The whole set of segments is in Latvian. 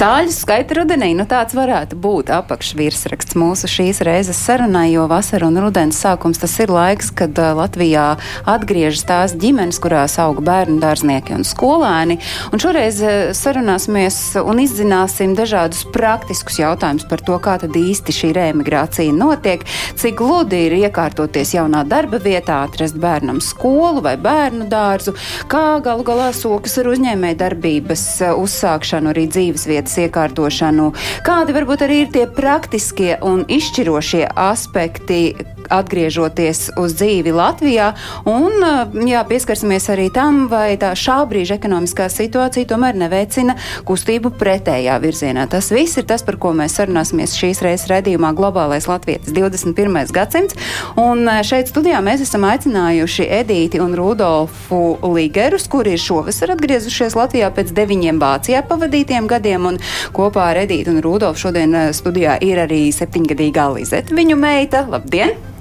Cāļu skaita rudenī, nu tāds varētu būt apakšvirsraksts mūsu šīs reizes sarunai, jo vasara un rudens sākums tas ir laiks, kad Latvijā atgriežas tās ģimenes, kurās auga bērnu dārznieki un skolēni. Un šoreiz sarunāsimies un izzināsim dažādus praktiskus jautājumus par to, kā tad īsti šī reemigrācija notiek, cik gludi ir iekārtoties jaunā darba vietā, atrast bērnam skolu vai bērnu dārzu, kā galu galā sokas ar uzņēmē darbības uh, uzsākšanu, arī dzīves vietas iekārtošanu, kādi varbūt arī ir tie praktiskie un izšķirošie aspekti, atgriežoties uz dzīvi Latvijā. Un, jā, pieskarsimies arī tam, vai tā šā brīža ekonomiskā situācija tomēr neveicina kustību pretējā virzienā. Tas viss ir tas, par ko mēs sarunāsimies šīs reizes redzījumā Globālais Latvijas 21. gadsimts. Un šeit studijā mēs esam aicinājuši Edīti un Rudolfu Ligerus, kuri ir šovasar atgriezušies Latvijā pēc deviņiem Vācijā pavadītiem gadiem. Un kopā ar Edīti un Rudolfu šodien studijā ir arī septiņgadīgā Lizeta, viņu meita. Labdien!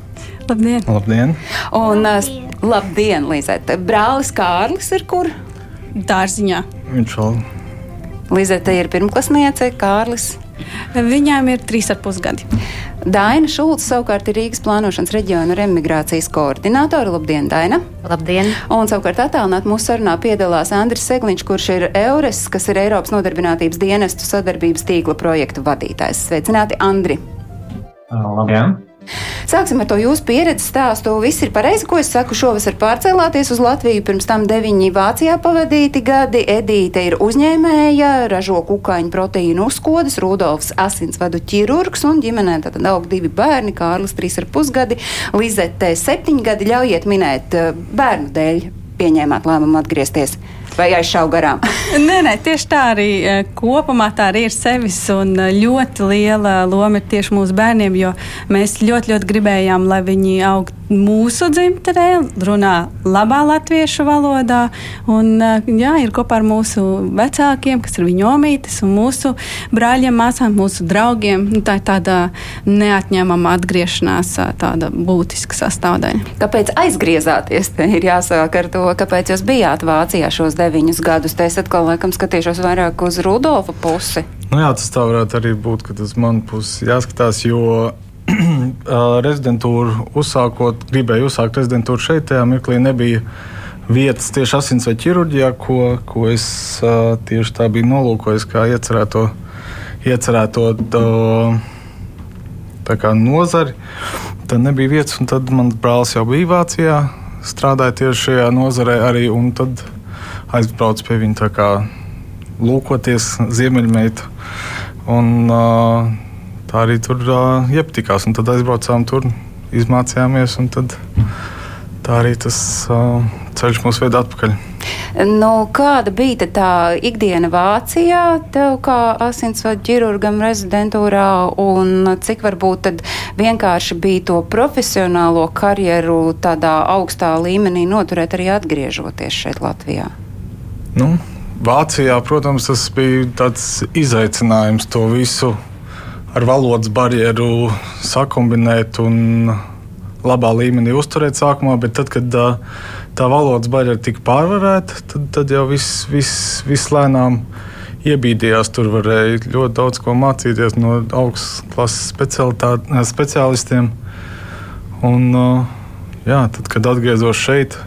Labdien! Labdien! Un, labdien, labdien Lizete! Brālis Kārlis ir kur? Dārziņā. Viņš vēl Lizete ir pirmklasniece, Kārlis. Viņām ir trīs ar pus gadi. Daina Šulce savukārt ir Rīgas plānošanas reģiona remigrācijas koordinātore. Labdien, Daina! Labdien! Un savukārt attālināt mūsu sarunā piedalās Andris Segliņš, kurš ir EURES, kas ir Eiropas nodarbinātības dienestu sadarbības tīkla projektu vadītājs. Sveicināti, Andri! Labdien! Sāksim ar to jūsu pieredzi stāstu. Viss ir pareizi, ko es saku. Šovasar pārcēlāties uz Latviju, pirms tam deviņi Vācijā pavadīti gadi. Edīte ir uzņēmēja, ražo kukaiņu proteīnu uzkodas, Rudolfs asinsvadu ķirurgs un ģimenē tad aug divi bērni, Kārlis trīs ar pusgadi, Lizete septiņi gadi. Ļaujiet minēt eh, bērnu dēļ pieņēmāt lēmumu atgriezties vai aizšaubu garām? nē, nē, tieši tā arī kopumā tā arī ir sevis. Un ļoti liela loma ir tieši mūsu bērniem, jo mēs ļoti, ļoti gribējām, lai viņi augtu mūsu dzimtenē, runā labā latviešu valodā. Un, jā, ir kopā ar mūsu vecākiem, kas ir viņu omītes, un mūsu brāļiem, māsām, mūsu draugiem. Nu, tā ir tāda neatņemama atgriešanās, tāda būtiska sastāvdaļa. Kāpēc aizgriezāties? Te ir jāsāk ar to, kāpēc jūs bijāt Vācijā šos deviņus gadus. Te es atkal laikam skatīšos vairāk uz Rudolfa pusi. Nu jā, tas tā varētu arī būt, ka tas man pusi jāskatās, jo rezidentūru uzsākot, gribēju uzsākt rezidentūru šeit, tajā mirklī nebija vietas tieši asins vai ķirurģijā, ko, ko es tieši tā biju nolūkojis, kā iecerēto, iecerēto tā kā nozari. Tad nebija vietas, un tad mans brālis jau bija Vācijā, strādāja tieši šajā nozarē arī, un tad aizbraucu pie viņa lūkoties ziemeļmeitu. Un, uh, tā arī tur uh, iepatikās. Un tad aizbraucām tur, izmācījāmies, un tad tā arī tas uh, ceļš mūs veda atpakaļ. Nu, kāda bija tā ikdiena Vācijā, tev kā asinsvadu ķirurgam rezidentūrā, un cik varbūt vienkārši bija to profesionālo karjeru tādā augstā līmenī noturēt arī atgriežoties šeit Latvijā? Nu, Vācijā, protams, tas bija tāds izaicinājums to visu ar valodas barjeru sakumbinēt un labā līmenī uzturēt sākumā, bet tad, kad tā, tā valodas barjera tika pārvarēta, tad, tad jau viss vis, vis lēnām iebīdījās. Tur varēja ļoti daudz ko mācīties no augstas klases speciālistiem. Un, jā, tad, kad atgriezos šeit,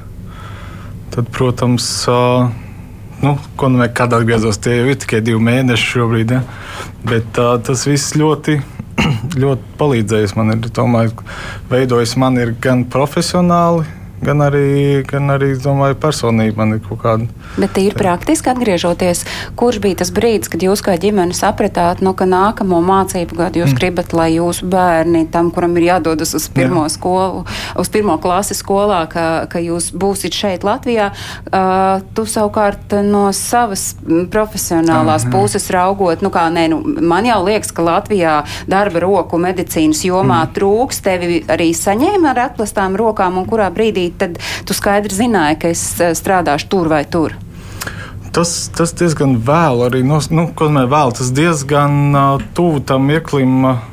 tad, protams, nu, ko nu kad atgriezos, tie jau ir tikai divi mēneši šobrīd. Ja? Bet uh, tas viss ļoti, ļoti palīdzējis man. Ir, domāju, veidojis man ir gan profesionāli, gan arī, gan arī domāju, personība man ir kaut kāda. Bet ir praktiski atgriežoties, kurš bija tas brīdis, kad jūs kā ģimene sapratāt, nu, ka nākamo mācību gadu jūs mm. gribat, lai jūsu bērni, tam, kuram ir jādodas uz pirmo Jā. skolu, uz pirmo klasi skolā, ka, ka jūs būsiet šeit Latvijā. Uh, tu savukārt no savas profesionālās Aha. puses raugot, nu kā nē, nu, man jau liekas, ka Latvijā darba roku medicīnas jomā mm. trūks, tevi arī saņēma ar atklāstām rokām un kurā brīdī darīt, tad tu skaidri zināji, ka es eh, strādāšu tur vai tur. Tas, tas diezgan vēl arī, nu, nu vēl, tas diezgan uh, tuvu tam ieklim. Uh,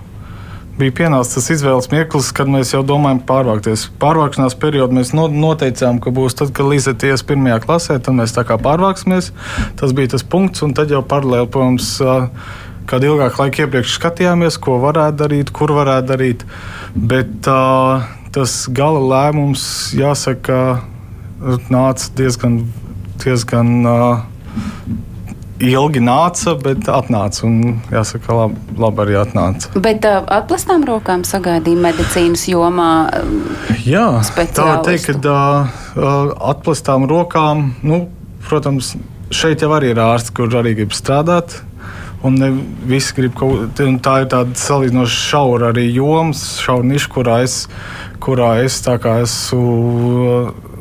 bija pienācis tas izvēles mirklis, kad mēs jau domājam pārvākties. Pārvākšanās periodā mēs no, noteicām, ka būs tad, kad Līsete ies pirmajā klasē, tad mēs tā kā pārvāksimies. Tas bija tas punkts, un tad jau paralēli, protams, kādu ilgāku laiku iepriekš skatījāmies, ko varētu darīt, kur varētu darīt. Bet uh, tas gala lēmums, jāsaka, nāca diezgan, diezgan uh, ilgi nāca, bet atnāca. Un, jāsaka, labi, labi arī atnāca. Bet uh, atplastām rokām sagaidīja medicīnas jomā. Jā, tā var teikt, ka uh, atplastām rokām, nu, protams, šeit jau arī ir ārsts, kur arī grib strādāt. Un ne visi grib kaut ko tādu. Tā ir tāda salīdzinoši šaura arī jomas, šaura niša, kurā es, kurā es esmu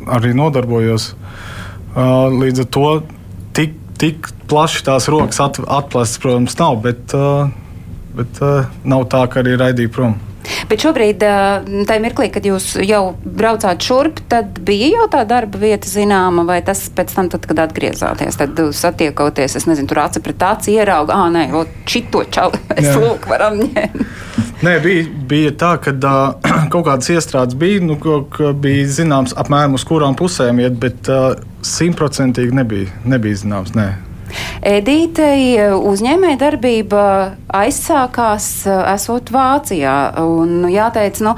arī nodarbojos. Līdz ar to tik, tik plaši tās rokas at, atplastas, protams, nav, bet, bet nav tā, ka arī raidīja prom. Bet šobrīd, tajā mirklī, kad jūs jau braucāt šurp, tad bija jau tā darba vieta zināma, vai tas pēc tam, tad, kad atgriezāties, tad satiekoties, es nezinu, tur aci pret aci ierauga, ah, nē, šito čauli mēs lūk varam ņemt. Nē, bija, bija tā, ka uh, kaut kādas iestrādes bija, nu, ka bija zināms apmēram uz kurām pusēm iet, bet simtprocentīgi uh, nebija, nebija zināms. Nē. Edītei uzņēmēja darbība aizsākās esot Vācijā. Un jāteic, nu,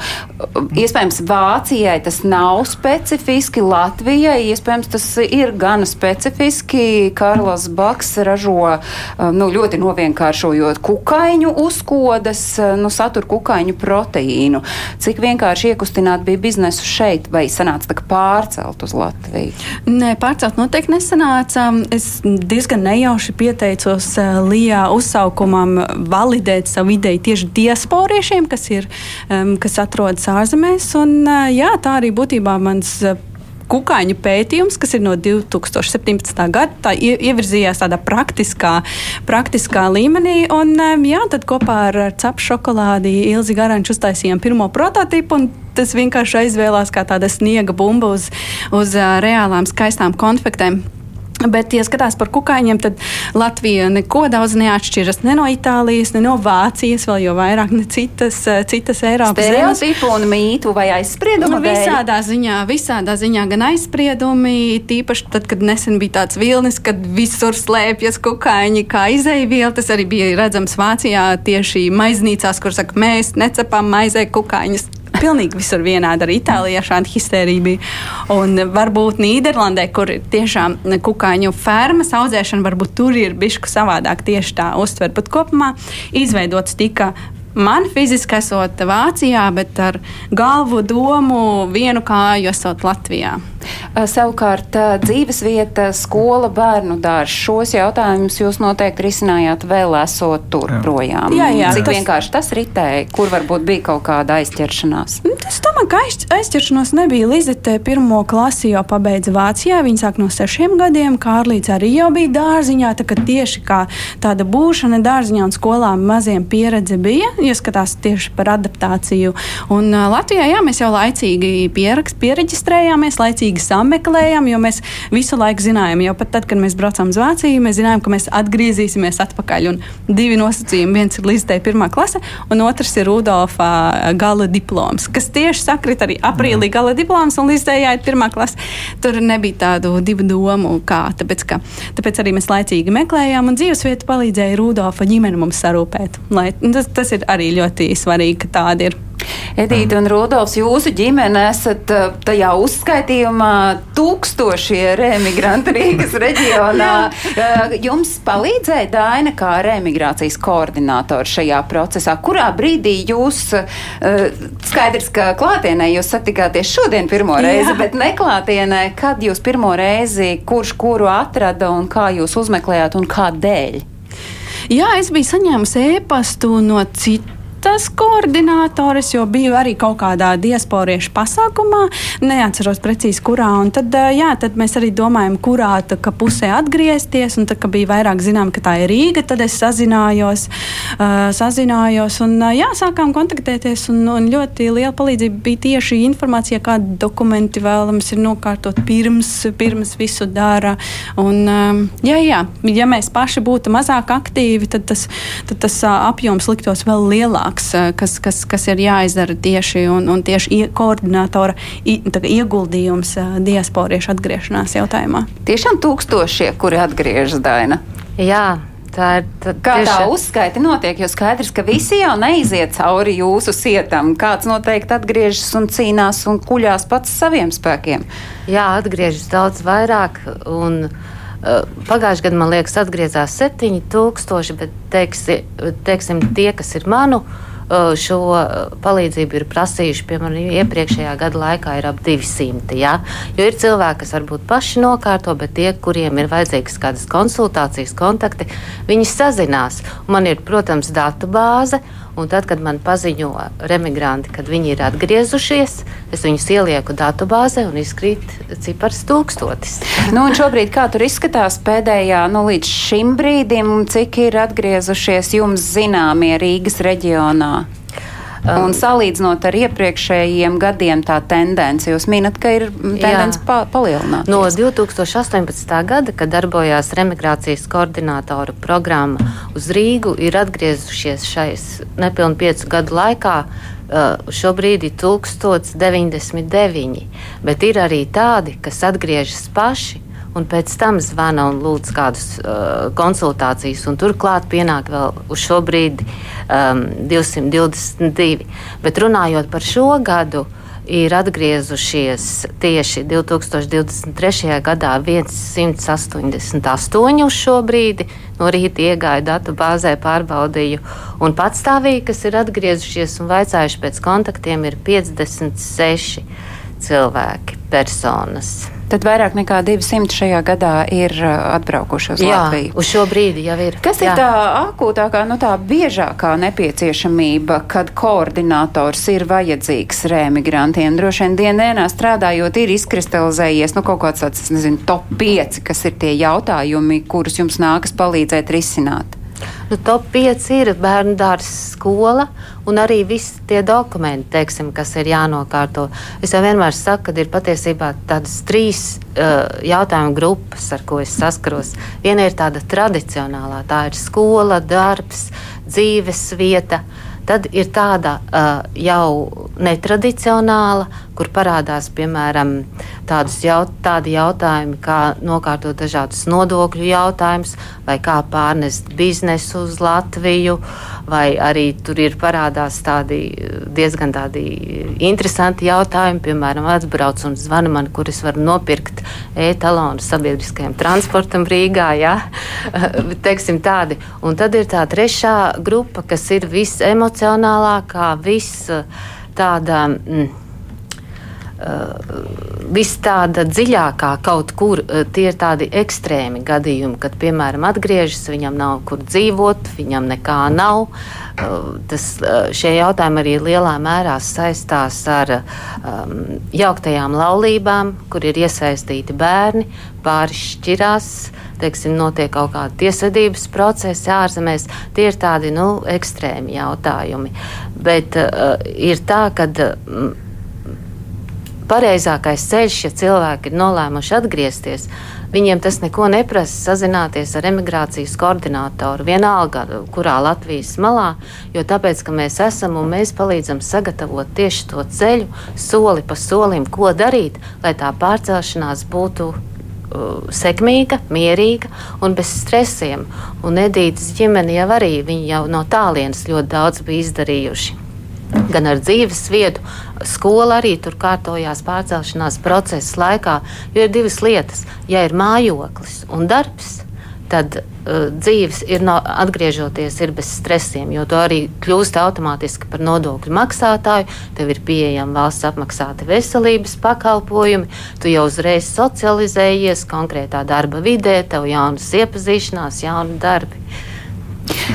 iespējams, Vācijai tas nav specifiski, Latvijai iespējams tas ir gana specifiski. Karls Baks ražo nu, ļoti novienkāršojot kukaiņu uzkodas, nu, satur kukaiņu proteīnu. Cik vienkārši iekustināt bija biznesu šeit, vai sanāca tā pārcelt uz Latviju? Nē, pārcelt noteikti nesanāca. Es diezgan nejauši pieteicos uh, Lijā uzsaukumam validēt savu ideju tieši diasporiešiem, kas, ir, kas atrodas ārzemēs. Un, uh, jā, tā arī būtībā mans. Uh, kukaiņu pētījums, kas ir no 2017. gada. Tā ievirzījās tādā praktiskā, praktiskā līmenī. Un, jā, tad kopā ar cepu šokolādi Ilzi Garanču uztaisījām pirmo prototipu. Tas vienkārši aizvēlās kā tāda sniega bumba uz, uz reālām skaistām konfektēm. Bet, ja skatās par kukaiņiem, tad Latvija neko daudz neatšķiras ne no Itālijas, ne no Vācijas, vēl jau vairāk ne citas, eh, citas Eiropas zemes. Stereotipu un mītu vai aizspriedumu? Nu, visādā ziņā, visādā ziņā gan aizspriedumi, tīpaši tad, kad nesen bija tāds vilnis, kad visur slēpjas kukaiņi kā izēviela. Tas arī bija redzams Vācijā tieši maiznīcās, kur saka, mēs necepam maizē kukaiņus pilnīgi visur vienādi. Arī Itālijā šāda histērija bija. Un varbūt Nīderlandē, kur ir tiešām kukaiņu fermas audzēšana, varbūt tur ir bišku savādāk tieši tā uztver. Bet kopumā izveidots tika Man fiziski esot Vācijā, bet ar galvu domu vienu kāju esot Latvijā. Savukārt, dzīves vieta, skola, bērnu dārsts. Šos jautājumus jūs noteikti risinājāt vēl esot tur jā. projām. Jā, jā. Cik tas... vienkārši tas ritēja, kur varbūt bija kaut kāda aizķeršanās? Nu, es domāju, ka aiz, aizķeršanās nebija. Lizete pirmo klasi jau pabeidza Vācijā. Viņa sāk no sešiem gadiem. Kārlīds arī jau bija dārziņā. Tā tieši kā tāda būšana dārziņā un skolā maziem pieredze bija ieskatās tieši par adaptāciju. Un uh, Latvijā jā, mēs jau laicīgi pierakst, pieregistrējāmies, laicīgi sameklējām, jo mēs visu laiku zinājām, jau pat tad, kad mēs braucām uz Vāciju, mēs zinājām, ka mēs atgriezīsimies atpakaļ. Un divi nosacījumi. Viens ir Līsdei pirmā klase, un otrs ir Rudolfa gala diploms, kas tieši sakrit arī aprīlī gala diploms un Līsdei jāiet pirmā klase. Tur nebija tādu divu domu, kā. Tāpēc, ka, tāpēc arī mēs laicīgi meklējām, un dzīvesvieta palīdzēja Rudolfa ģimeni mums sarūpēt. Lai, tas, tas ir arī arī ļoti svarīgi, ka tāda ir. Edīte un Rudolfs, jūsu ģimene esat uh, tajā uzskaitījumā tūkstošie remigranti Rīgas reģionā. Uh, jums palīdzēja Daina kā remigrācijas koordinātors šajā procesā. Kurā brīdī jūs, uh, skaidrs, ka klātienē jūs satikāties šodien pirmo reizi, Jā. bet neklātienē, kad jūs pirmo reizi, kurš kuru atrada un kā jūs uzmeklējāt un kādēļ? Jā, es biju saņēmusi ēpastu no citu tas koordinātors, jo biju arī kaut kādā diasporiešu pasākumā, neatceros precīzi kurā. Tad, jā, tad mēs arī domājam, kurā pusē atgriezties. Un tad, kad bija vairāk zinām, ka tā ir Rīga, tad es sazinājos, uh, sazinājos un uh, jā, sākām kontaktēties. Un, un ļoti liela palīdzība bija tieši informācija, kādi dokumenti vēlams ir nokārtot pirms, pirms visu dara. Un, um, jā, jā, ja mēs paši būtu mazāk aktīvi, tad tas, tad tas uh, apjoms liktos vēl lielāks, uh, kas, kas, kas ir jāizdara tieši un, un tieši ie, koordinātora i, ieguldījums uh, diasporiešu atgriešanās jautājumā. Tiešām tūkstošie, kuri atgriežas Daina. Jā, Tā ir tā, kā tieši... tā uzskaita notiek, jo skaidrs, ka visi jau neiziet cauri jūsu sietam. Kāds noteikti atgriežas un cīnās un kuļās pats saviem spēkiem. Jā, atgriežas daudz vairāk. Un, Pagājušajā gadā, man liekas, atgriezās 7000, bet teiksi, teiksim, tie, kas ir manu šo palīdzību ir prasījuši, piemēram, iepriekšējā gada laikā ir ap 200. Ja? Jo ir cilvēki, kas varbūt paši nokārto, bet tie, kuriem ir vajadzīgas kādas konsultācijas, kontakti, viņi sazinās. Man ir, protams, datu bāze. Un tad, kad man paziņo remigranti, kad viņi ir atgriezušies, es viņus ielieku datubāzē un izkrīt cipars tūkstotis. nu, šobrīd, kā tur izskatās pēdējā, nu, līdz šim brīdim, cik ir atgriezušies jums zināmie Rīgas reģionā? Un salīdzinot ar iepriekšējiem gadiem, tā tendence, jūs minat, ka ir tendence pa palielināt. No 2018. gada, kad darbojās remigrācijas koordinātoru programma uz Rīgu, ir atgriezušies šais nepilnu piecu gadu laikā. Uh, šobrīd ir 1099, bet ir arī tādi, kas atgriežas paši un pēc tam zvana un lūdz kādus uh, konsultācijas. Turklāt pienāk vēl uz šo brīdi um, 222. Bet runājot par šo gadu, ir atgriezušies tieši 2023. gadā 188 uz šo brīdi. No rīta iegāju datu bāzē, pārbaudīju, un patstāvīgi, kas ir atgriezušies un vaicājuši pēc kontaktiem, ir 56 cilvēki, personas. Tad vairāk nekā 200 šajā gadā ir uh, atbraukuši uz Jā, Latviju. Uz šo brīdi jau ir. Kas Jā. ir tā akūtākā, nu tā biežākā nepieciešamība, kad koordinators ir vajadzīgs rēmigrantiem? Droši vien dienā strādājot, ir izkristalizējies nu, kaut kāds tāds, nezinu, top 5, kas ir tie jautājumi, kurus jums nākas palīdzēt risināt. Nu, top 5 ir bērnu dārza skola un arī visi tie dokumenti, teiksim, kas ir jānokārto. Es jau vienmēr saku, ka ir patiesībā tādas trīs uh, jautājumu grupas, ar ko es saskaros. Viena ir tāda tradicionālā, tā ir skola, darbs, dzīves vieta. Tad ir tāda uh, jau netradicionāla, kur parādās piemēram jaut, tādi jautājumi, kā nokārtot dažādus nodokļu jautājumus, vai kā pārnest biznesu uz Latviju, vai arī tur ir parādās tādi diezgan tādi interesanti jautājumi, piemēram, atbrauc un zvana man, kur es varu nopirkt e-talonu sabiedriskajam transportam Rīgā, ja? teiksim tādi. Un tad ir tā trešā grupa, kas ir visemocionālākā, vis tāda. Mm, viss tāda dziļākā kaut kur, uh, tie ir tādi ekstrēmi gadījumi, kad, piemēram, atgriežas, viņam nav kur dzīvot, viņam nekā nav. Uh, tas, šie jautājumi arī lielā mērā saistās ar um, jauktajām laulībām, kur ir iesaistīti bērni, pāris šķirās. Teiksim, notiek kaut kāda tiesvedības procesa ārzemēs. Tie ir tādi nu, ekstrēmi jautājumi. Bet uh, ir tā, ka. Uh, pareizākais ceļš, ja cilvēki ir nolēmuši atgriezties. Viņiem tas neko neprasa sazināties ar emigrācijas koordinātoru, vienalga, kurā Latvijas malā, jo tāpēc, ka mēs esam un mēs palīdzam sagatavot tieši to ceļu, soli pa solim, ko darīt, lai tā pārcelšanās būtu uh, sekmīga, mierīga un bez stresiem. Un Edītas ģimene jau arī jau no tālienes ļoti daudz bija izdarījuši gan ar dzīves vietu. Skola arī tur kārtojās pārcelšanās procesa laikā, jo ir divas lietas. Ja ir mājoklis un darbs, tad uh, dzīves ir no, atgriežoties ir bez stresiem, jo tu arī kļūsti automātiski par nodokļu maksātāju, tev ir pieejami valsts apmaksāti veselības pakalpojumi, tu jau uzreiz socializējies konkrētā darba vidē, tev jaunas iepazīšanās, jauni darbi.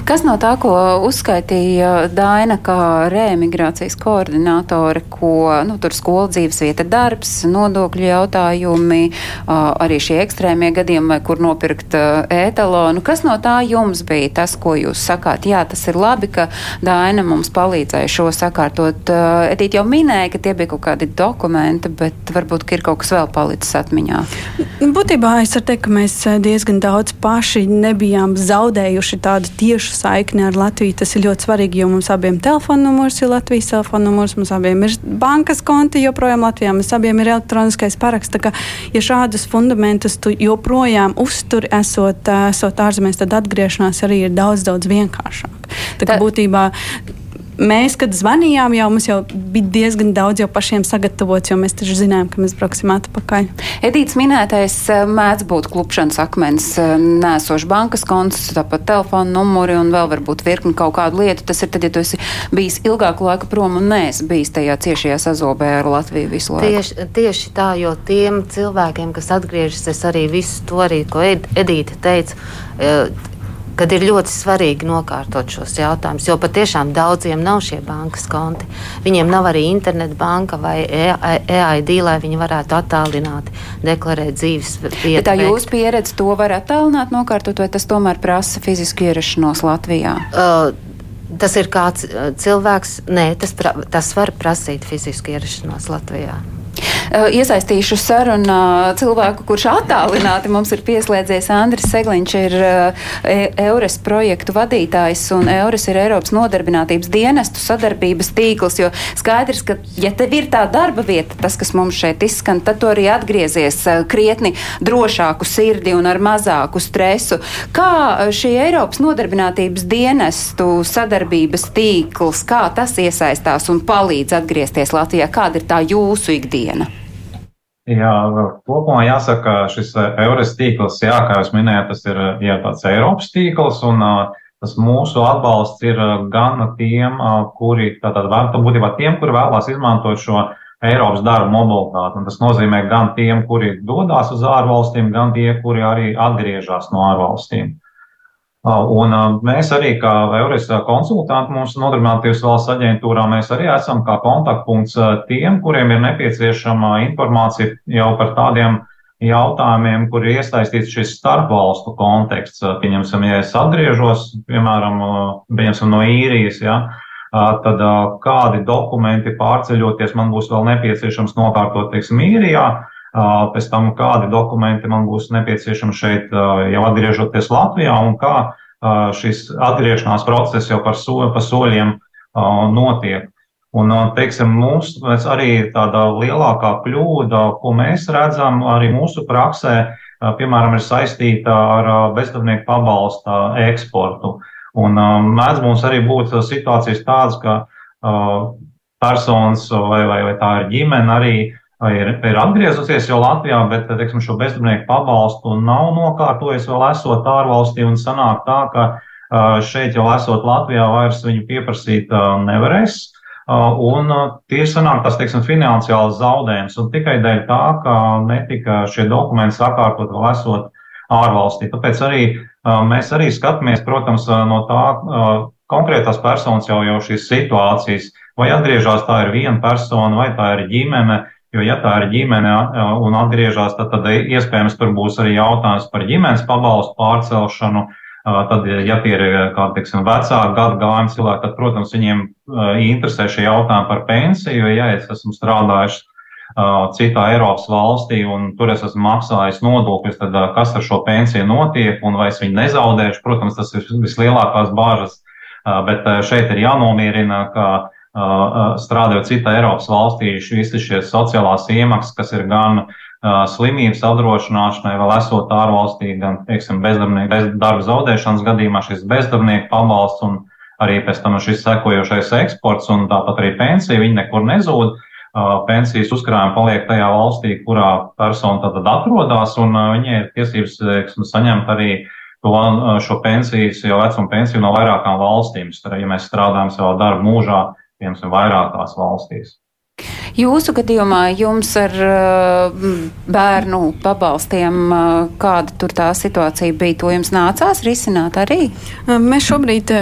Kas no tā, ko uzskaitīja Daina, kā reemigrācijas koordinātore, ko nu, tur skola dzīves vieta, darbs, nodokļu jautājumi, arī šie ekstrēmie gadījumi, kur nopirkt ētalonu, kas no tā jums bija tas, ko jūs sakāt? Jā, tas ir labi, ka Daina mums palīdzēja šo sakārtot. Edīt jau minēja, ka tie bija kaut kādi dokumenti, bet varbūt ir kaut kas vēl palicis atmiņā. Būtībā es varu teikt, ka mēs diezgan daudz paši nebijām zaudējuši tādu tiešu saikni ar Latviju. Tas ir ļoti svarīgi, jo mums abiem telefona numurs ir Latvijas telefona numurs, mums abiem ir bankas konti joprojām Latvijā, mums abiem ir elektroniskais paraksts. Tā kā, ja šādus fundamentus tu joprojām uzturi, esot, esot ārzemēs, tad atgriešanās arī ir daudz, daudz vienkāršāk. Tā kā būtībā mēs, kad zvanījām, jau mums jau bija diezgan daudz jau pašiem sagatavots, jo mēs taču zinājām, ka mēs brauksim atpakaļ. Edīts minētais eh, mēdz būt klupšanas akmens, eh, nēsošs bankas konts, tāpat telefona numuri un vēl varbūt virkni kaut kādu lietu. Tas ir tad, ja tu esi bijis ilgāku laiku prom un neesi bijis tajā ciešajā sazobē ar Latviju visu laiku. Tieši, tieši tā, jo tiem cilvēkiem, kas atgriežas, es arī visu to arī, ko Edīte teica, eh, kad ir ļoti svarīgi nokārtot šos jautājumus, jo patiešām daudziem nav šie bankas konti. Viņiem nav arī internetbanka vai EID, e lai viņi varētu attālināt, deklarēt dzīves vietu. Bet tā jūsu pieredze to var attālināt, nokārtot, vai tas tomēr prasa fizisku ierašanos Latvijā? Uh, Tas ir kāds uh, cilvēks, nē, tas, pra, tas var prasīt fizisku ierašanos Latvijā. Eh, iesaistīšu sarunā cilvēku, kurš attālināti mums ir pieslēdzies. Andris Segliņš ir eh, e- Eures projektu vadītājs un Eures ir Eiropas nodarbinātības dienestu sadarbības tīkls, jo skaidrs, ka ja tev ir tā darba vieta, tas, kas mums šeit izskan, tad tu arī atgriezies eh, krietni drošāku sirdi un ar mazāku stresu. Kā šī Eiropas nodarbinātības dienestu sadarbības tīkls, kā tas iesaistās un palīdz atgriezties Latvijā? Kāda ir tā jūsu ikdiena? Jā, kopumā jāsaka, šis eh, eures tīkls, jā, kā jūs minējāt, tas ir jā, tāds Eiropas tīkls, un uh, tas mūsu atbalsts ir gan tiem, kuri, tātad, būtībā tiem, kuri vēlās izmantot šo Eiropas darba mobilitāti. Un tas nozīmē gan tiem, kuri dodas uz ārvalstīm, gan tie, kuri arī atgriežas no ārvalstīm. Un mēs arī, kā Eures konsultanti mūsu nodarbinātības valsts aģentūrā, mēs arī esam kā kontaktpunkts tiem, kuriem ir nepieciešama informācija jau par tādiem jautājumiem, kur ir iesaistīts šis starpvalstu konteksts. Pieņemsim, ja es atgriežos, piemēram, pieņemsim no īrijas, ja, tad kādi dokumenti pārceļoties man būs vēl nepieciešams nokārtot, teiksim, īrijā pēc tam kādi dokumenti man būs nepieciešami šeit, jau atgriežoties Latvijā, un kā šis atgriešanās process jau par so, pa soļiem notiek. Un, teiksim, mums arī tāda lielākā kļūda, ko mēs redzam arī mūsu praksē, piemēram, ir saistīta ar bezdarbnieku pabalsta eksportu. Un mēdz mums arī būt situācijas tādas, ka personas vai, vai, vai tā ir ģimene arī ir, ir atgriezusies jau Latvijā, bet teiksim, šo bezdarbnieku pabalstu nav nokārtojis vēl esot ārvalstī un sanāk tā, ka šeit jau esot Latvijā vairs viņu pieprasīt nevarēs. Un tie sanāk tas, teiksim, finansiāls zaudējums un tikai dēļ tā, ka netika šie dokumenti sakārtot vēl esot ārvalstī. Tāpēc arī mēs arī skatāmies, protams, no tā konkrētās personas jau, jau šīs situācijas, vai atgriežas tā ir viena persona, vai tā ir ģimene, Jo, ja tā ir ģimene un atgriežas, tad, tad iespējams tur būs arī jautājums par ģimenes pabalstu pārcelšanu. Tad, ja tie ir kādi, teiksim, vecāki gadu gājumi cilvēki, tad, protams, viņiem interesē šie jautājumi par pensiju. Ja es esmu strādājis citā Eiropas valstī un tur es esmu maksājis nodokļus, tad kas ar šo pensiju notiek un vai es viņu nezaudēšu? Protams, tas ir vislielākās bāžas, bet šeit ir jānomierina, ka strādājot citā Eiropas valstī, visas šīs sociālās iemaksas, kas ir gan slimības apdrošināšanai, vēl esot ārvalstī, gan, teiksim, bezdarbnieku bez darba zaudēšanas gadījumā šis bezdarbnieku pabalsts un arī pēc tam šis sekojošais eksports un tāpat arī pensija, viņi nekur nezūd. Pensijas uzkrājumi paliek tajā valstī, kurā persona tad atrodas, un viņai ir tiesības, teiksim, saņemt arī to, šo pensijas, jau vecuma pensiju no vairākām valstīm. Ja mēs strādājam savā darba mūžā, piemēram, vairākās valstīs. Jūsu gadījumā jums ar uh, bērnu pabalstiem, uh, kāda tur tā situācija bija, to jums nācās risināt arī? Mēs šobrīd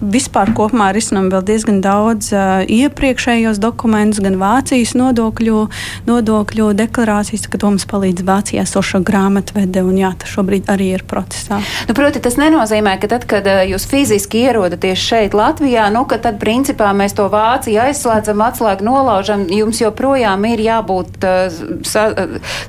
vispār kopumā risinām vēl diezgan daudz uh, iepriekšējos dokumentus, gan Vācijas nodokļu, nodokļu deklarācijas, ka to mums palīdz Vācijā soša grāmatvede, un jā, tas šobrīd arī ir procesā. Nu, proti, tas nenozīmē, ka tad, kad uh, jūs fiziski ierodaties šeit Latvijā, nu, ka tad principā mēs to Vāciju aizslēdzam, atslēgu nolaužam, jums joprojām ir jābūt uh, sa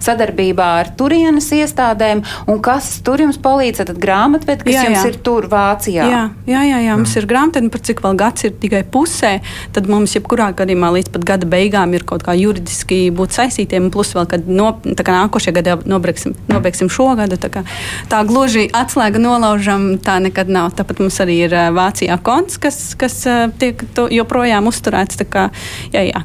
sadarbībā ar turienes iestādēm, un kas tur jums palīdz, tad grāmatved, kas jā, jums jā. ir tur Vācijā. Jā, jā, jā, jā mums ir grāmatvedne, par cik vēl gads ir tikai pusē, tad mums jebkurā gadījumā līdz pat gada beigām ir kaut kā juridiski būt saistītiem, plus vēl, kad no, kā nākošajā gadā nobeigsim, nobeigsim šo gadu, tā, kā, tā gluži atslēga nolaužam, tā nekad nav. Tāpat mums arī ir Vācijā konts, kas, kas tiek joprojām uzturēts. Kā, jā, jā.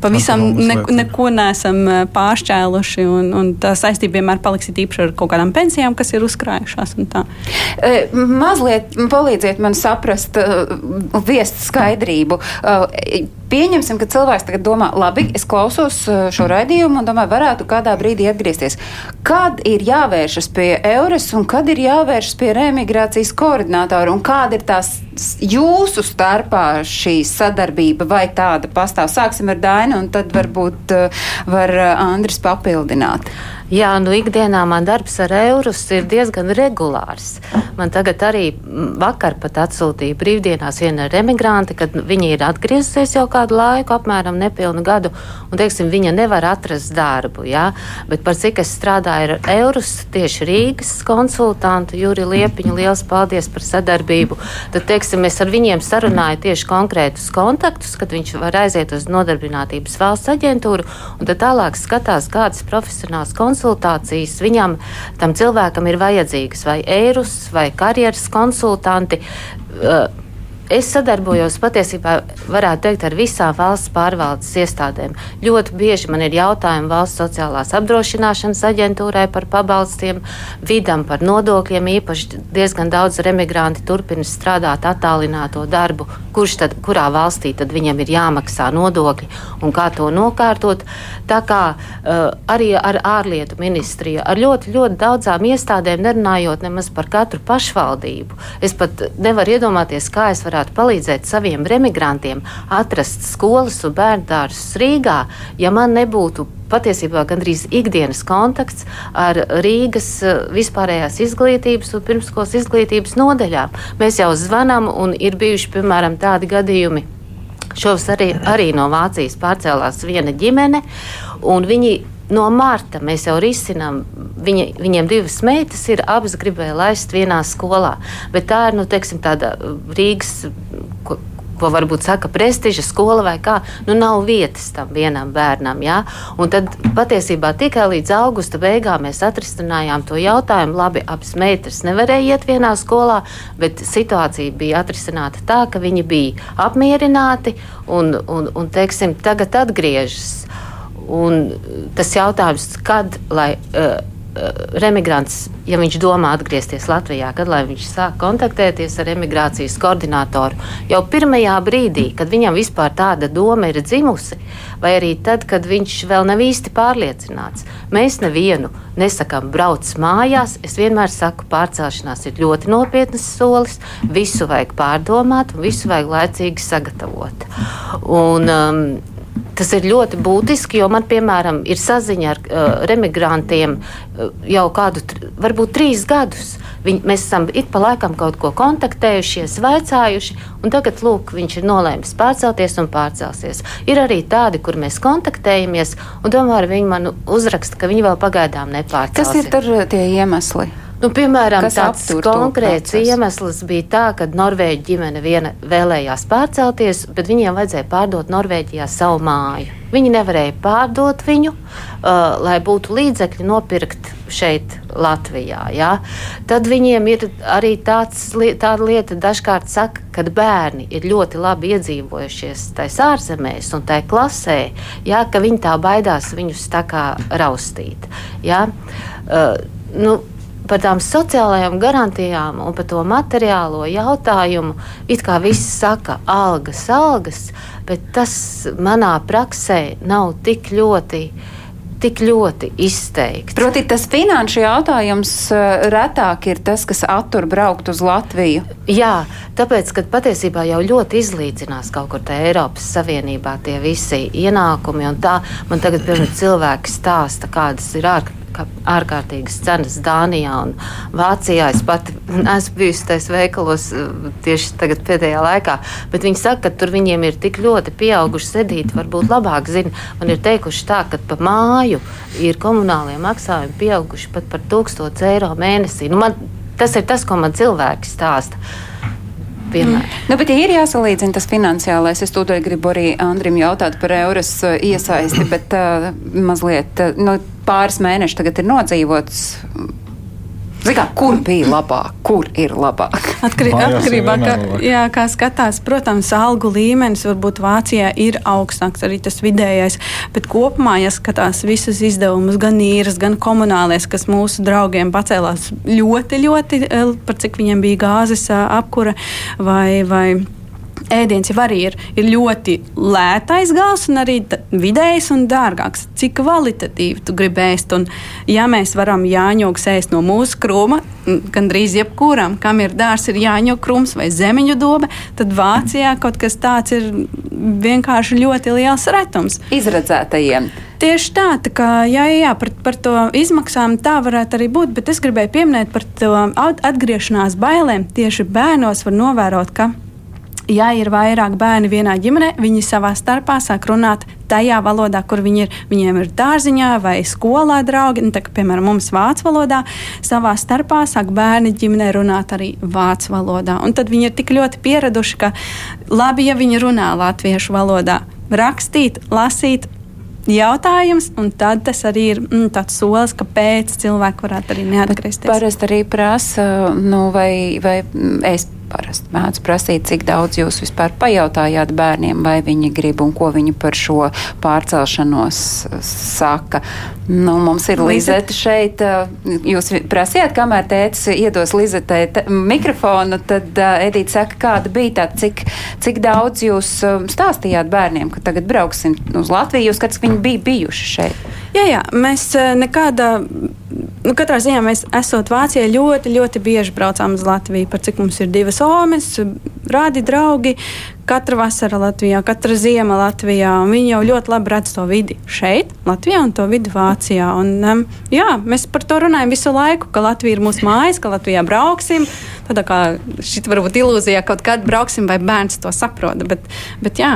Pavisam ne, neko neesam pāršķēluši, un, un tā saistība vienmēr paliks īpaši ar kaut kādām pensijām, kas ir uzkrājušās. E, mazliet palīdziet man saprast, uh, viest skaidrību. Uh, Pieņemsim, ka cilvēks tagad domā, labi, es klausos šo raidījumu un domāju, varētu kādā brīdī atgriezties. Kad ir jāvēršas pie Eures un kad ir jāvēršas pie remigrācijas koordinātora un kāda ir tās jūsu starpā šī sadarbība vai tāda pastāv? Sāksim ar Dainu un tad varbūt var Andris papildināt. Jā, nu ikdienā man darbs ar eurus ir diezgan regulārs. Man tagad arī vakar pat atsūtīja brīvdienās viena remigranti, kad viņa ir atgriezusies jau kādu laiku, apmēram nepilnu gadu, un, teiksim, viņa nevar atrast darbu, jā, bet par cik es strādāju ar eurus, tieši Rīgas konsultantu Juri Liepiņu, liels paldies par sadarbību. Tad, teiksim, es ar viņiem sarunāju tieši konkrētus kontaktus, kad viņš var aiziet uz nodarbinātības valsts aģentūru, un tad tālāk skatās, kādas profesionāls konsultants konsultācijas viņam, tam cilvēkam ir vajadzīgas vai eirus vai karjeras konsultanti. Uh, Es sadarbojos patiesībā, varētu teikt, ar visām valsts pārvaldes iestādēm. Ļoti bieži man ir jautājumi valsts sociālās apdrošināšanas aģentūrai par pabalstiem, vidam par nodokļiem. Īpaši diezgan daudz remigranti turpina strādāt attālināto darbu, kurš tad, kurā valstī tad viņam ir jāmaksā nodokļi un kā to nokārtot. Tā kā uh, arī ar ārlietu ministriju, ar ļoti, ļoti daudzām iestādēm, nerunājot nemaz par katru pašvaldību. Es pat nevaru iedomāties, kā es varu varētu palīdzēt saviem remigrantiem atrast skolas un bērndārzus Rīgā, ja man nebūtu patiesībā gandrīz ikdienas kontakts ar Rīgas eh, vispārējās izglītības un pirmskolas izglītības nodeļām. Mēs jau zvanām, un ir bijuši piemēram tādi gadījumi. Šovs arī, arī no Vācijas pārcēlās viena ģimene, un viņi no marta mēs jau risinām. Viņa, viņiem divas meitas ir, abas gribēja laist vienā skolā. Bet tā ir nu, teiksim, tāda Rīgas. Ko, ko varbūt saka, prestiža skola vai kā, nu nav vietas tam vienam bērnam. Ja? Un tad patiesībā tikai līdz augusta beigām mēs atrisinājām to jautājumu. Labi, abas meitas nevarēja iet vienā skolā, bet situācija bija atrisināta tā, ka viņi bija apmierināti un, un, un teiksim, tagad atgriežas. Un tas jautājums, kad lai uh, remigrants, ja viņš domā atgriezties Latvijā, kad viņš sāk kontaktēties ar emigrācijas koordinātoru jau pirmajā brīdī, kad viņam vispār tāda doma ir dzimusi, vai arī tad, kad viņš vēl nav īsti pārliecināts. Mēs nevienu nesakām, brauc mājās. Es vienmēr saku, pārcelšanās ir ļoti nopietnas solis. Visu vajag pārdomāt visu vajag laicīgi sagatavot. Un, um, Tas ir ļoti būtiski, jo man, piemēram, ir saziņa ar uh, remigrantiem uh, jau kādu, varbūt trīs gadus. Viņi, mēs esam ik pa laikam kaut ko kontaktējušies, vaicājuši, un tagad, lūk, viņš ir nolēmis pārcelties un pārcelsies. Ir arī tādi, kur mēs kontaktējamies, un tomēr viņi man uzraksta, ka viņi vēl pagaidām nepārcelsies. Kas ir tur uh, tie iemesli? Nu, piemēram, tāds konkrēts iemesls bija tā, ka Norvēģija ģimene viena vēlējās pārcelties, bet viņiem vajadzēja pārdot Norvēģijā savu māju. Viņi nevarēja pārdot viņu, uh, lai būtu līdzekļi nopirkt šeit, Latvijā. Ja? Tad viņiem ir arī tāds, tāda lieta, dažkārt saka, ka bērni ir ļoti labi iedzīvojušies tajā ārzemēs un tajā klasē, ja? ka viņi tā baidās viņus tā kā raustīt. Ja? Uh, nu, par tām sociālajām garantijām un par to materiālo jautājumu. It kā viss saka, algas, algas, bet tas manā praksē nav tik ļoti tik ļoti izteikts. Proti, tas finanšu jautājums eh, retāk ir tas, kas attur braukt uz Latviju. Jā, tāpēc, ka patiesībā jau ļoti izlīdzinās kaut kur tajā Eiropas Savienībā tie visi ienākumi. Tā man tagad, cilvēki stāsta, kādas ir ārkārtīgi ārkārtīgas cenas Dānijā un Vācijā. Es pat esmu bijusi tajos veikalos uh, tieši tagad pēdējā laikā, bet viņi saka, ka tur viņiem ir tik ļoti pieauguši sedīti, varbūt labāk zina. Man ir teikuši tā, ka pa māju ir komunālie maksājumi pieauguši pat par 1000 eiro mēnesī. Nu, man, tas ir tas, ko man cilvēki stāsta piemēram. Mm. Nu, bet, ja ir jāsalīdzina tas finansiālais, es tūdaļ gribu arī Andrim jautāt par euras uh, iesaisti, bet uh, mazliet uh, nu, pāris mēneši tagad ir nodzīvots. Kā, kur bija labāk, kur ir labāk? Atkarī, atkarībā no kā, jā, kā skatās, protams, algu līmenis varbūt Vācijā ir augstāks, arī tas vidējais. Bet kopumā, ja skatās visus izdevumus, gan īres, gan komunālais, kas mūsu draugiem pacēlās ļoti, ļoti, eh, par cik viņiem bija gāzes eh, apkura vai. vai ēdiens jau arī ir, ir ļoti lētais gals, un arī vidējs un dārgāks. Cik kvalitatīvi tu gribi ēst? Un, ja mēs varam jāņogs ēst no mūsu krūma, gandrīz jebkuram, kam ir dārsts, ir jāņog krūms vai zemiņu dobe, tad Vācijā kaut kas tāds ir vienkārši ļoti liels retums. Izredzētajiem. Tieši tā, tā kā, jā, jā, par, par to izmaksām tā varētu arī būt, bet es gribēju pieminēt par to atgriešanās bailēm. Tieši bērnos var novērot, ka ja ir vairāk bērni vienā ģimenē, viņi savā starpā sāk runāt tajā valodā, kur viņi ir. Viņiem ir dārziņā vai skolā draugi, nu, tā, kā, piemēram, mums vācu valodā, savā starpā sāk bērni ģimenē runāt arī vācu valodā. Un tad viņi ir tik ļoti pieraduši, ka labi, ja viņi runā latviešu valodā, rakstīt, lasīt, jautājums, un tad tas arī ir mm, tāds solis, kāpēc cilvēki varētu arī neatgriezties. Parasti arī prasa, nu, vai, vai es parasti mēdz prasīt, cik daudz jūs vispār pajautājāt bērniem, vai viņi grib un ko viņi par šo pārcelšanos saka. Nu, mums ir Lizete šeit. Jūs prasījāt, kamēr tēcis iedos Lizetei mikrofonu, tad Edīte saka, kāda bija tā, cik, cik daudz jūs stāstījāt bērniem, ka tagad brauksim uz Latviju. Jūs ka viņi bija bijuši šeit. Jā, jā, mēs nekādā nu, katrā ziņā mēs esot Vācijā ļoti, ļoti bieži braucām uz Latviju. Par cik mums ir divas omes, rādi draugi. Katra vasara Latvijā, katra ziema Latvijā. Viņi jau ļoti labi redz to vidi šeit, Latvijā, un to vidi Vācijā. Un, um, jā, mēs par to runājam visu laiku, ka Latvija ir mūsu mājas, ka Latvijā brauksim. Tādā kā šī varbūt ilūzija, kaut kad brauksim, vai bērns to saprota. Bet, bet jā,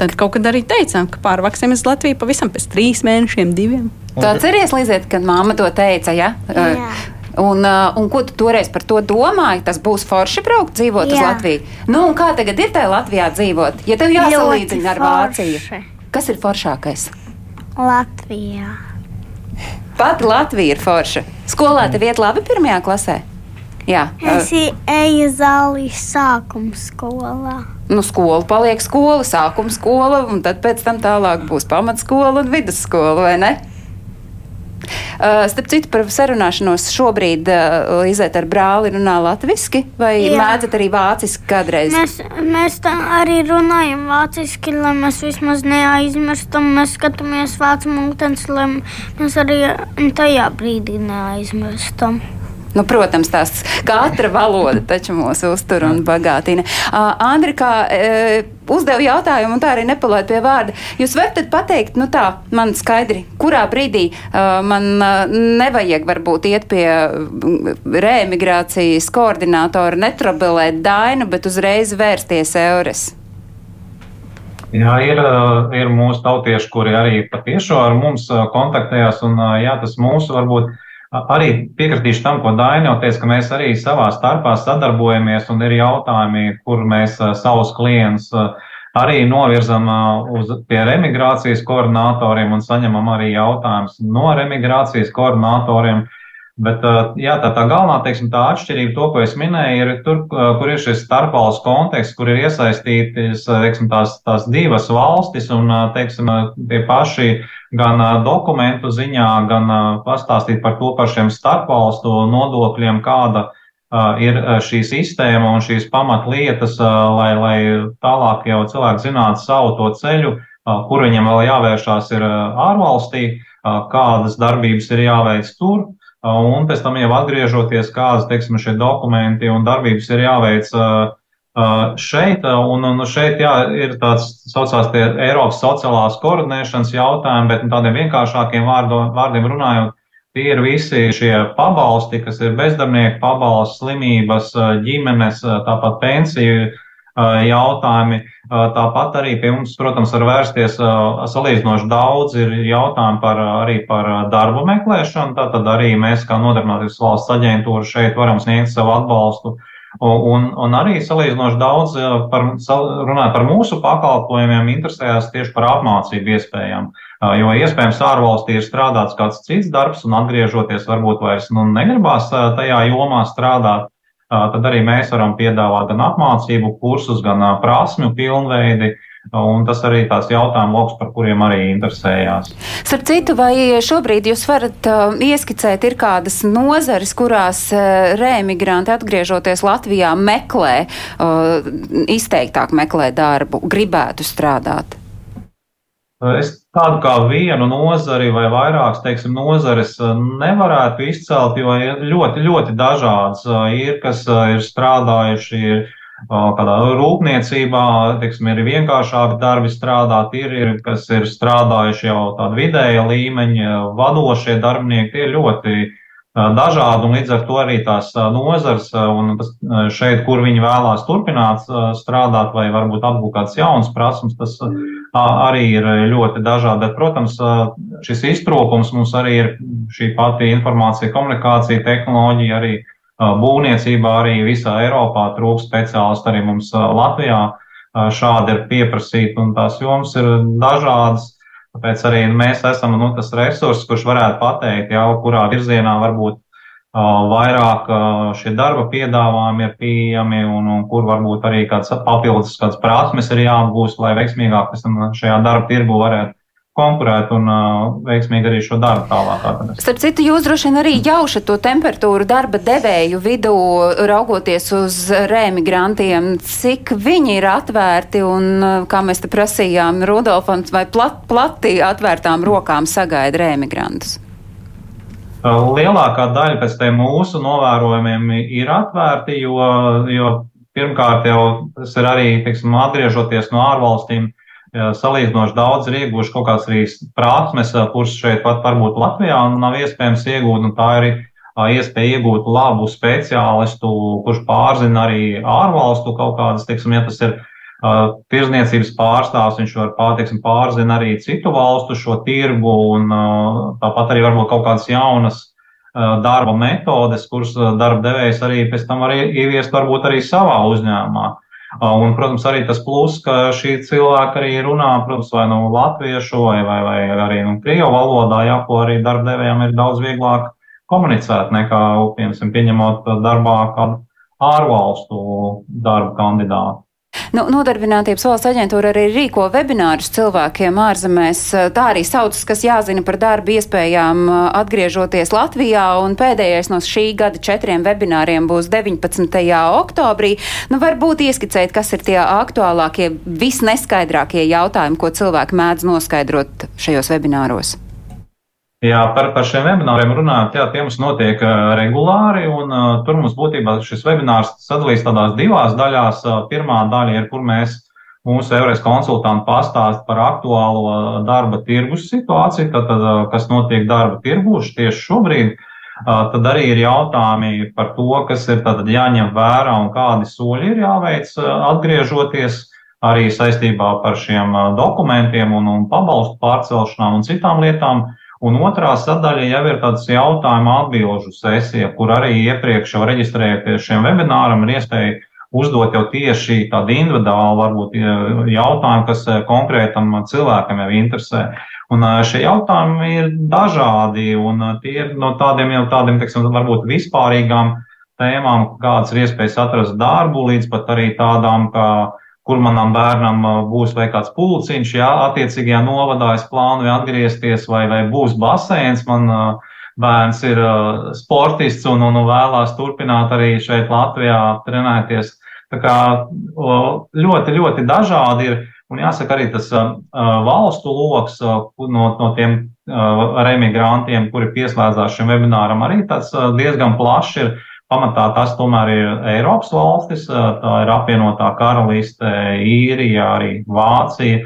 tad kaut kad arī teicām, ka pārvāksimies uz Latviju pavisam pēc trīs mēnešiem, diviem. Tu atceries, Lizēt, kad mamma to teica? Ja? Jā. Un, uh, un ko tu toreiz par to domāji? Tas būs forši braukt, dzīvot Jā. uz Latviju. Nu, kā tagad ir tajā Latvijā dzīvot? Ja tev jāsalīdzina ar Vāciju, kas ir foršākais? Latvijā. Pat Latvija ir forša. Skolā tev iet labi pirmajā klasē? Jā. Es eju zālīs sākuma skolā. Nu, skola paliek skola, sākuma skola, un tad pēc tam tālāk būs pamatskola un vidusskola, vai ne? Uh, starp citu, par sarunāšanos šobrīd uh, Lizēta ar brāli runā latviski, vai Jā. mēdzat arī vāciski kādreiz? Mēs, mēs arī runājam vāciski, lai mēs vismaz neaizmirstam. Mēs skatāmies vācu mūtens, lai mēs arī tajā brīdī neaizmirstam. Nu, protams, tās katra valoda taču mūs uztur un bagātina. Uh, Andri, kā uh, uzdevu jautājumu, un tā arī nepalaid pie vārda. Jūs varat pateikt, nu tā, man skaidri, kurā brīdī uh, man uh, nevajag varbūt iet pie reemigrācijas koordinātora, netrobelēt dainu, bet uzreiz vērsties eures. Jā, ir, ir mūsu tautieši, kuri arī patiešām ar mums kontaktējās, un jā, tas mūsu varbūt Arī piekritīšu tam, ko Daina jau teica, ka mēs arī savā starpā sadarbojamies un ir jautājumi, kur mēs savus klientus arī novirzam uz pie remigrācijas koordinatoriem un saņemam arī jautājumus no remigrācijas koordinatoriem. Bet jā, tā, tā galvenā teiksim, tā atšķirība, to, ko es minēju, ir tur, kur ir šis starpvalsts konteksts, kur ir iesaistītas teiksim, tās, tās divas valstis un teiksim, tie paši gan dokumentu ziņā, gan pastāstīt par to par šiem starpvalstu nodokļiem, kāda ir šī sistēma un šīs pamatlietas, lai, lai tālāk jau cilvēki zinātu savu to ceļu, kur viņam vēl jāvēršās ir ārvalstī, kādas darbības ir jāveic tur un pēc tam jau atgriežoties, kādas, teiksim, šie dokumenti un darbības ir jāveic šeit, un, un šeit, jā, ir tāds, saucās tie Eiropas sociālās koordinēšanas jautājumi, bet tādiem vienkāršākiem vārdo, vārdiem runājot, tie ir visi šie pabalsti, kas ir bezdarbnieku pabalsts, slimības, ģimenes, tāpat pensiju jautājumi. Tāpat arī pie mums, protams, var vērsties salīdzinoši daudz ir jautājumi par, arī par darbu meklēšanu. Tātad arī mēs, kā nodarbinātības valsts aģentūra, šeit varam sniegt savu atbalstu. Un, un arī salīdzinoši daudz par, runājot par mūsu pakalpojumiem, interesējās tieši par apmācību iespējām. Jo iespējams ārvalstī ir strādāts kāds cits darbs, un atgriežoties varbūt vairs nu, negribās tajā jomā strādāt tad arī mēs varam piedāvāt gan apmācību kursus, gan prasmju pilnveidi. Un tas arī tās jautājumu lokus, par kuriem arī interesējās. Starp citu, vai šobrīd jūs varat uh, ieskicēt, ir kādas nozares, kurās uh, rēmigranti atgriežoties Latvijā meklē, uh, izteiktāk meklē darbu, gribētu strādāt? Es tādu kā vienu nozari vai vairākas, teiksim, nozares nevarētu izcelt, jo ir ļoti, ļoti dažādas. Ir, kas ir strādājuši ir kādā rūpniecībā, teiksim, ir vienkāršāki darbi strādāt, ir, ir kas ir strādājuši jau tāda vidēja līmeņa, vadošie darbinieki, tie ļoti dažādi, un līdz ar to arī tās nozars, un šeit, kur viņi vēlās turpināt strādāt, vai varbūt apgūt kāds jauns prasmes, tas arī ir ļoti dažādi. Bet, protams, šis iztrūkums mums arī ir šī pati informācija, komunikācija, tehnoloģija, arī būvniecībā, arī visā Eiropā trūkst speciālistu, arī mums Latvijā šādi ir pieprasīti, un tās jomas ir dažādas. Tāpēc arī mēs esam nu, tas resurs, kurš varētu pateikt, jau kurā virzienā varbūt vairāk šie darba piedāvājumi ir pieejami un, un kur varbūt arī kāds papildus kāds prasmes ir jāapgūst, lai veiksmīgāk pēc tam šajā darba tirgu varētu konkurēt un uh, veiksmīgi arī šo darbu tālāk atrast. Starp citu, jūs droši vien arī jaušat to temperatūru darba devēju vidū, raugoties uz rēmigrantiem, cik viņi ir atvērti un, kā mēs te prasījām, Rudolfam, vai plat, plati atvērtām rokām sagaida rēmigrantus? Lielākā daļa pēc tiem mūsu novērojumiem ir atvērti, jo, jo pirmkārt jau tas ir arī, teiksim, atgriežoties no ārvalstīm, salīdzinoši daudz ir ieguvuši kaut kādas arī prasmes, kuras šeit pat varbūt Latvijā nav iespējams iegūt, un tā ir iespēja iegūt labu speciālistu, kurš pārzina arī ārvalstu kaut kādas, teiksim, ja tas ir tirzniecības pārstāvs, viņš var pārteiksim, pārzina arī citu valstu šo tirgu, un uh, tāpat arī varbūt kaut kādas jaunas uh, darba metodes, kuras darba devējs arī pēc tam var ieviest varbūt arī savā uzņēmumā. Un, protams, arī tas plus, ka šī cilvēka arī runā, protams, vai nu latviešu, vai, vai, vai arī nu, krievu valodā, jā, ko arī darbdevējiem ir daudz vieglāk komunicēt nekā, piemēram, pieņemot darbā kādu ārvalstu darba kandidātu. Nu, Nodarbinātības valsts aģentūra arī rīko webinārus cilvēkiem ārzemēs. Tā arī sauc, kas jāzina par darba iespējām atgriežoties Latvijā, un pēdējais no šī gada četriem webināriem būs 19. oktobrī. Nu, varbūt ieskicēt, kas ir tie aktuālākie, visneskaidrākie jautājumi, ko cilvēki mēdz noskaidrot šajos webināros. Jā, par, par šiem webināriem runājot, jā, tie mums notiek uh, regulāri, un uh, tur mums būtībā šis webinārs sadalīs tādās divās daļās. Uh, pirmā daļa ir, kur mēs mūsu Eures konsultanti pastāst par aktuālo darba tirgus situāciju, tad, tad, kas notiek darba tirgus tieši šobrīd. Tad arī ir jautājumi par to, kas ir jāņem vērā un kādi soļi ir jāveic atgriežoties arī saistībā par šiem dokumentiem un, un pabalstu pārcelšanām un citām lietām. Un otrā sadaļa jau ir tāds jautājuma atbilžu sesija, kur arī iepriekš jau reģistrējoties šiem webināram ir iespēja uzdot jau tieši tādu individuālu, varbūt jautājumu, kas eh, konkrētam cilvēkam jau interesē. Un šie jautājumi ir dažādi, un tie ir no tādiem jau tādiem, teiksim, varbūt vispārīgām tēmām, kādas ir iespējas atrast darbu, līdz pat arī tādām, kā kur manam bērnam būs vai kāds pulciņš, jā, attiecīgajā novadā es plānoju atgriezties, vai, vai būs baseins. Man bērns ir sportists un, un vēlās turpināt arī šeit Latvijā trenēties. Tā kā ļoti, ļoti dažādi ir. Un jāsaka, arī tas uh, valstu lokus uh, no, no tiem uh, remigrantiem, kuri pieslēdzās šim webināram, arī tas uh, diezgan plašs ir. Pamatā tas tomēr ir Eiropas valstis, tā ir apvienotā karaliste, Īrija, arī Vācija.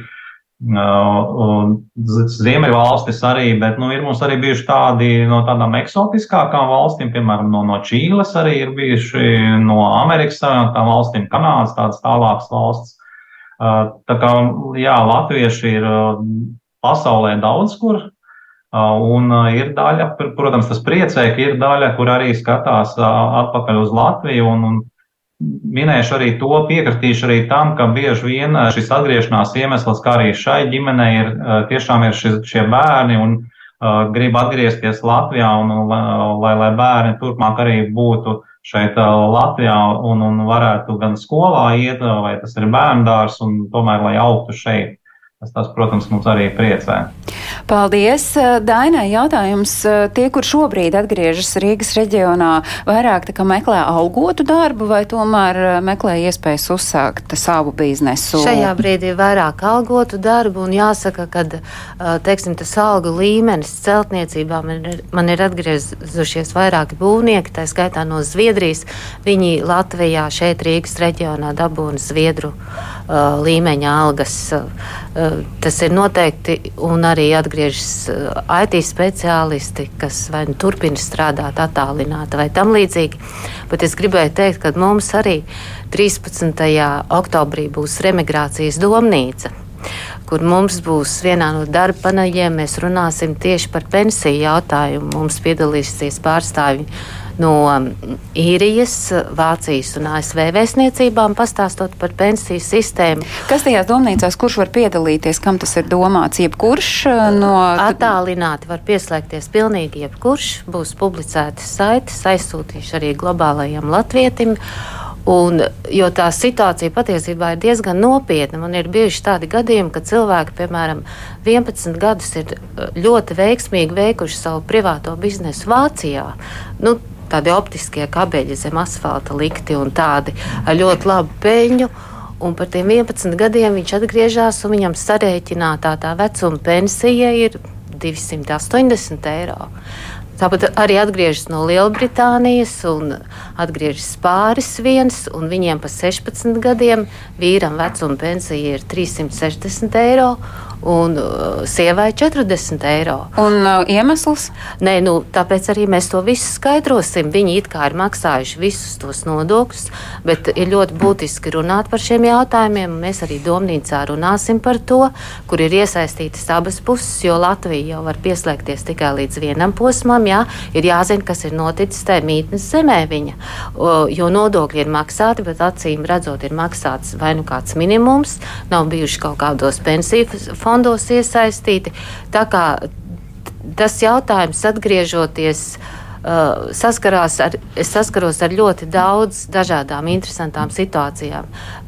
Ziemeļvalstis arī, bet nu, ir mums arī bijuši tādi no tādām eksotiskākām valstīm, piemēram, no, no Čīles arī ir bijuši, no Amerikas Savienotām valstīm, Kanādas, tādas tālākas valsts. Tā kā jā, latvieši ir pasaulē daudz kur, un ir daļa, protams, tas priecē, ka ir daļa, kur arī skatās atpakaļ uz Latviju. Un, un minēšu arī to, piekritīšu arī tam, ka bieži vien šis atgriešanās iemesls, kā arī šai ģimenei, ir tiešām ir šis, šie bērni un uh, grib atgriezties Latvijā, un, lai, lai bērni turpmāk arī būtu šeit Latvijā un, un varētu gan skolā iet, vai tas ir bērndārs, un tomēr, lai augtu šeit. Tas, tas, protams, mums arī priecē. Paldies, Dainai. Jautājums tie, kur šobrīd atgriežas Rīgas reģionā, vairāk meklē algotu darbu vai tomēr meklē iespējas uzsākt savu biznesu? Šajā brīdī vairāk algotu darbu un jāsaka, ka, teiksim, tas algu līmenis celtniecībā man ir, man ir atgriezušies vairāki būvnieki, tā skaitā no Zviedrijas. Viņi Latvijā šeit Rīgas reģionā dabūna Zviedru uh, līmeņa algas. Uh, tas ir noteikti, un arī atgriežas IT speciālisti, kas vai nu turpina strādāt attālināti vai tam līdzīgi. Bet es gribēju teikt, ka mums arī 13. oktobrī būs remigrācijas domnīca kur mums būs vienā no darba paneļiem. Mēs runāsim tieši par pensiju jautājumu. Mums piedalīsies pārstāvji no īrijas, Vācijas un ASV vēstniecībām, pastāstot par pensiju sistēmu. Kas tajās domnīcās, kurš var piedalīties, kam tas ir domāts? Jebkurš uh, no. Attālināti var pieslēgties pilnīgi jebkurš. Būs publicētas saites, aizsūtīšu arī globālajam latvietim. Un, jo tā situācija patiesībā ir diezgan nopietna. Man ir bijuši tādi gadījumi, ka cilvēki, piemēram, 11 gadus ir uh, ļoti veiksmīgi veikuši savu privāto biznesu Vācijā. Nu, tādi optiskie kabeļi zem asfalta likti un tādi ar ļoti labu peļņu. Un par tiem 11 gadiem viņš atgriežas, un viņam sarēķinātā tā vecuma pensija ir 280 eiro. Tāpat arī atgriežas no Lielbritānijas, un atgriežas pāris viens, un viņiem pa 16 gadiem vīram vecuma pensija ir 360 eiro, un uh, sievai 40 eiro. Un uh, iemesls? Nē, nu, tāpēc arī mēs to visu skaidrosim. Viņi it kā ir maksājuši visus tos nodokļus, bet ir ļoti būtiski runāt par šiem jautājumiem. Mēs arī domnīcā runāsim par to, kur ir iesaistītas abas puses, jo Latvija jau var pieslēgties tikai līdz vienam posmam. Jā, ir jāzina, kas ir noticis tajā mītnes zemē viņa, jo nodokļi ir maksāti, bet acīm redzot, ir maksāts vai nu kāds minimums, nav bijuši kaut kādos pensiju fondos fondos iesaistīti. Tā kā tas jautājums atgriežoties. Uh, saskarās ar, es saskaros ar ļoti daudz dažādām interesantām situācijām.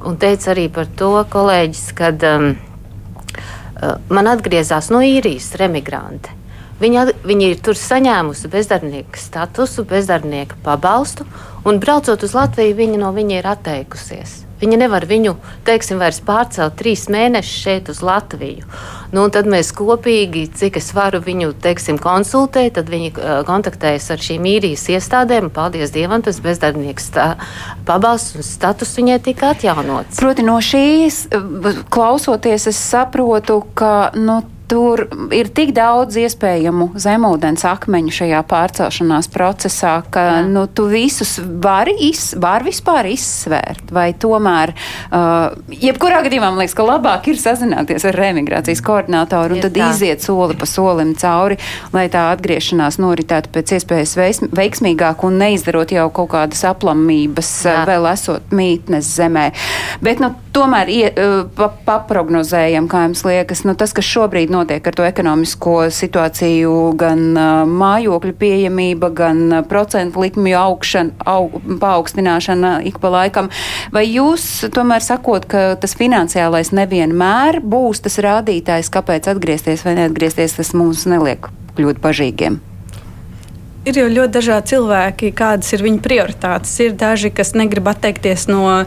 Un teica arī par to kolēģis, kad um, uh, man atgriezās no īrijas remigranti. Viņa, viņa ir tur saņēmusi bezdarbnieka statusu, bezdarbnieka pabalstu, un braucot uz Latviju, viņa no viņa ir atteikusies. Viņa nevar viņu, teiksim, vairs pārcelt trīs mēnešus šeit uz Latviju. Nu, tad mēs kopīgi, cik es varu viņu, teiksim, konsultēt, tad viņi uh, kontaktējas ar šīm īrijas iestādēm. Paldies Dievam, tas bezdarbnieks pabalsts un status viņai tika atjaunots. Proti no šīs klausoties, es saprotu, ka. Nu, Tur ir tik daudz iespējamu zemūdens akmeņu šajā pārcelšanās procesā, ka Jā. nu, tu visus vari iz, var vispār izsvērt. Vai tomēr, uh, jebkurā gadījumā, man liekas, ka labāk ir sazināties ar remigrācijas koordinātoru un ir tad tā. iziet soli pa solim cauri, lai tā atgriešanās noritētu pēc iespējas veiksmīgāk un neizdarot jau kaut kādas aplamības, Jā. vēl esot mītnes zemē. Bet, nu, tomēr ie, uh, pa, paprognozējam, kā jums liekas, nu, tas, kas šobrīd notiek notiek ar to ekonomisko situāciju, gan uh, mājokļu pieejamība, gan uh, procentu likmju augšana, aug, paaugstināšana ik pa laikam. Vai jūs tomēr sakot, ka tas finansiālais nevienmēr būs tas rādītājs, kāpēc atgriezties vai neatgriezties, tas mums neliek kļūt bažīgiem? Ir jau ļoti dažādi cilvēki, kādas ir viņu prioritātes. Ir daži, kas negrib atteikties no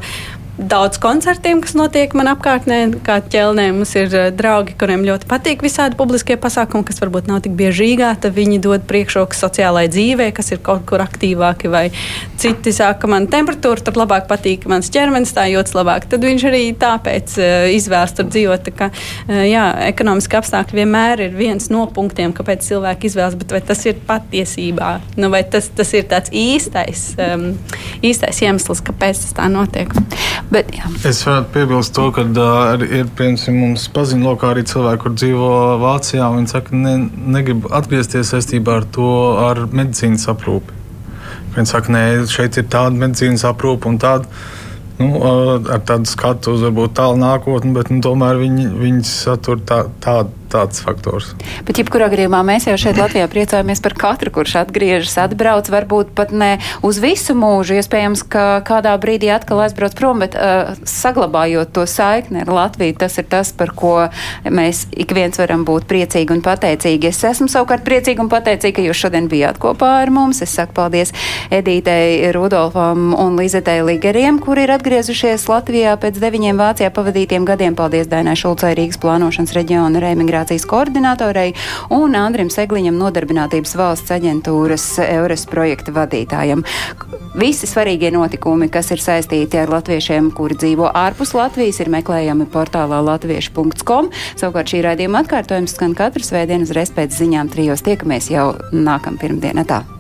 daudz koncertiem, kas notiek man apkārtnē, kā ķelnē. Mums ir uh, draugi, kuriem ļoti patīk visādi publiskie pasākumi, kas varbūt nav tik bieži Rīgā. Tad viņi dod priekšroku sociālajai dzīvē, kas ir kaut kur aktīvāki, vai citi saka, ka man temperatūra tur labāk patīk, mans ķermenis tā jūtas labāk. Tad viņš arī tāpēc uh, izvēlas tur dzīvot. Kā, uh, jā, ekonomiski apstākļi vienmēr ir viens no punktiem, kāpēc cilvēki izvēlas, bet vai tas ir patiesībā, nu, vai tas, tas ir tāds īstais, um, īstais iemesls, kāpēc tas tā notiek. Bet, jā. es varētu piebilst to, ka uh, ir piemēram mums paziņo lokā arī cilvēki, kur dzīvo Vācijā. Viņi saka, ka ne, negrib atgriezties saistībā ar to ar medicīnas aprūpi. Viņi saka, nē, šeit ir tāda medicīnas aprūpe un tāda. Nu, ar tādu skatu uz tālu nākotni, bet nu, tomēr viņi, viņi satur tā, tādu tāds faktors. Bet, jebkurā gadījumā, mēs jau šeit Latvijā priecājamies par katru, kurš atgriežas, atbrauc, varbūt pat ne uz visu mūžu. Iespējams, ka kādā brīdī atkal aizbrauc prom, bet uh, saglabājot to saikni ar Latviju, tas ir tas, par ko mēs ik viens varam būt priecīgi un pateicīgi. Es esmu savukārt priecīgi un pateicīgi, ka jūs šodien bijāt kopā ar mums. Es saku paldies Edītei Rudolfam un Lizetei Ligeriem, kuri ir atgriezušies Latvijā pēc deviņiem Vācijā pavadītiem gadiem. Paldies Dainai Šulcai Rīgas plānošanas reģiona reimigrācijas komunikācijas koordinatorei un Andrim Segliņam, Nodarbinātības valsts aģentūras Eures projekta vadītājam. Visi svarīgie notikumi, kas ir saistīti ar latviešiem, kuri dzīvo ārpus Latvijas, ir meklējami portālā latviešu.com. Savukārt šī raidījuma atkārtojums skan katru svētdienu uzreiz pēc ziņām trijos. Tiekamies jau nākamā pirmdienā.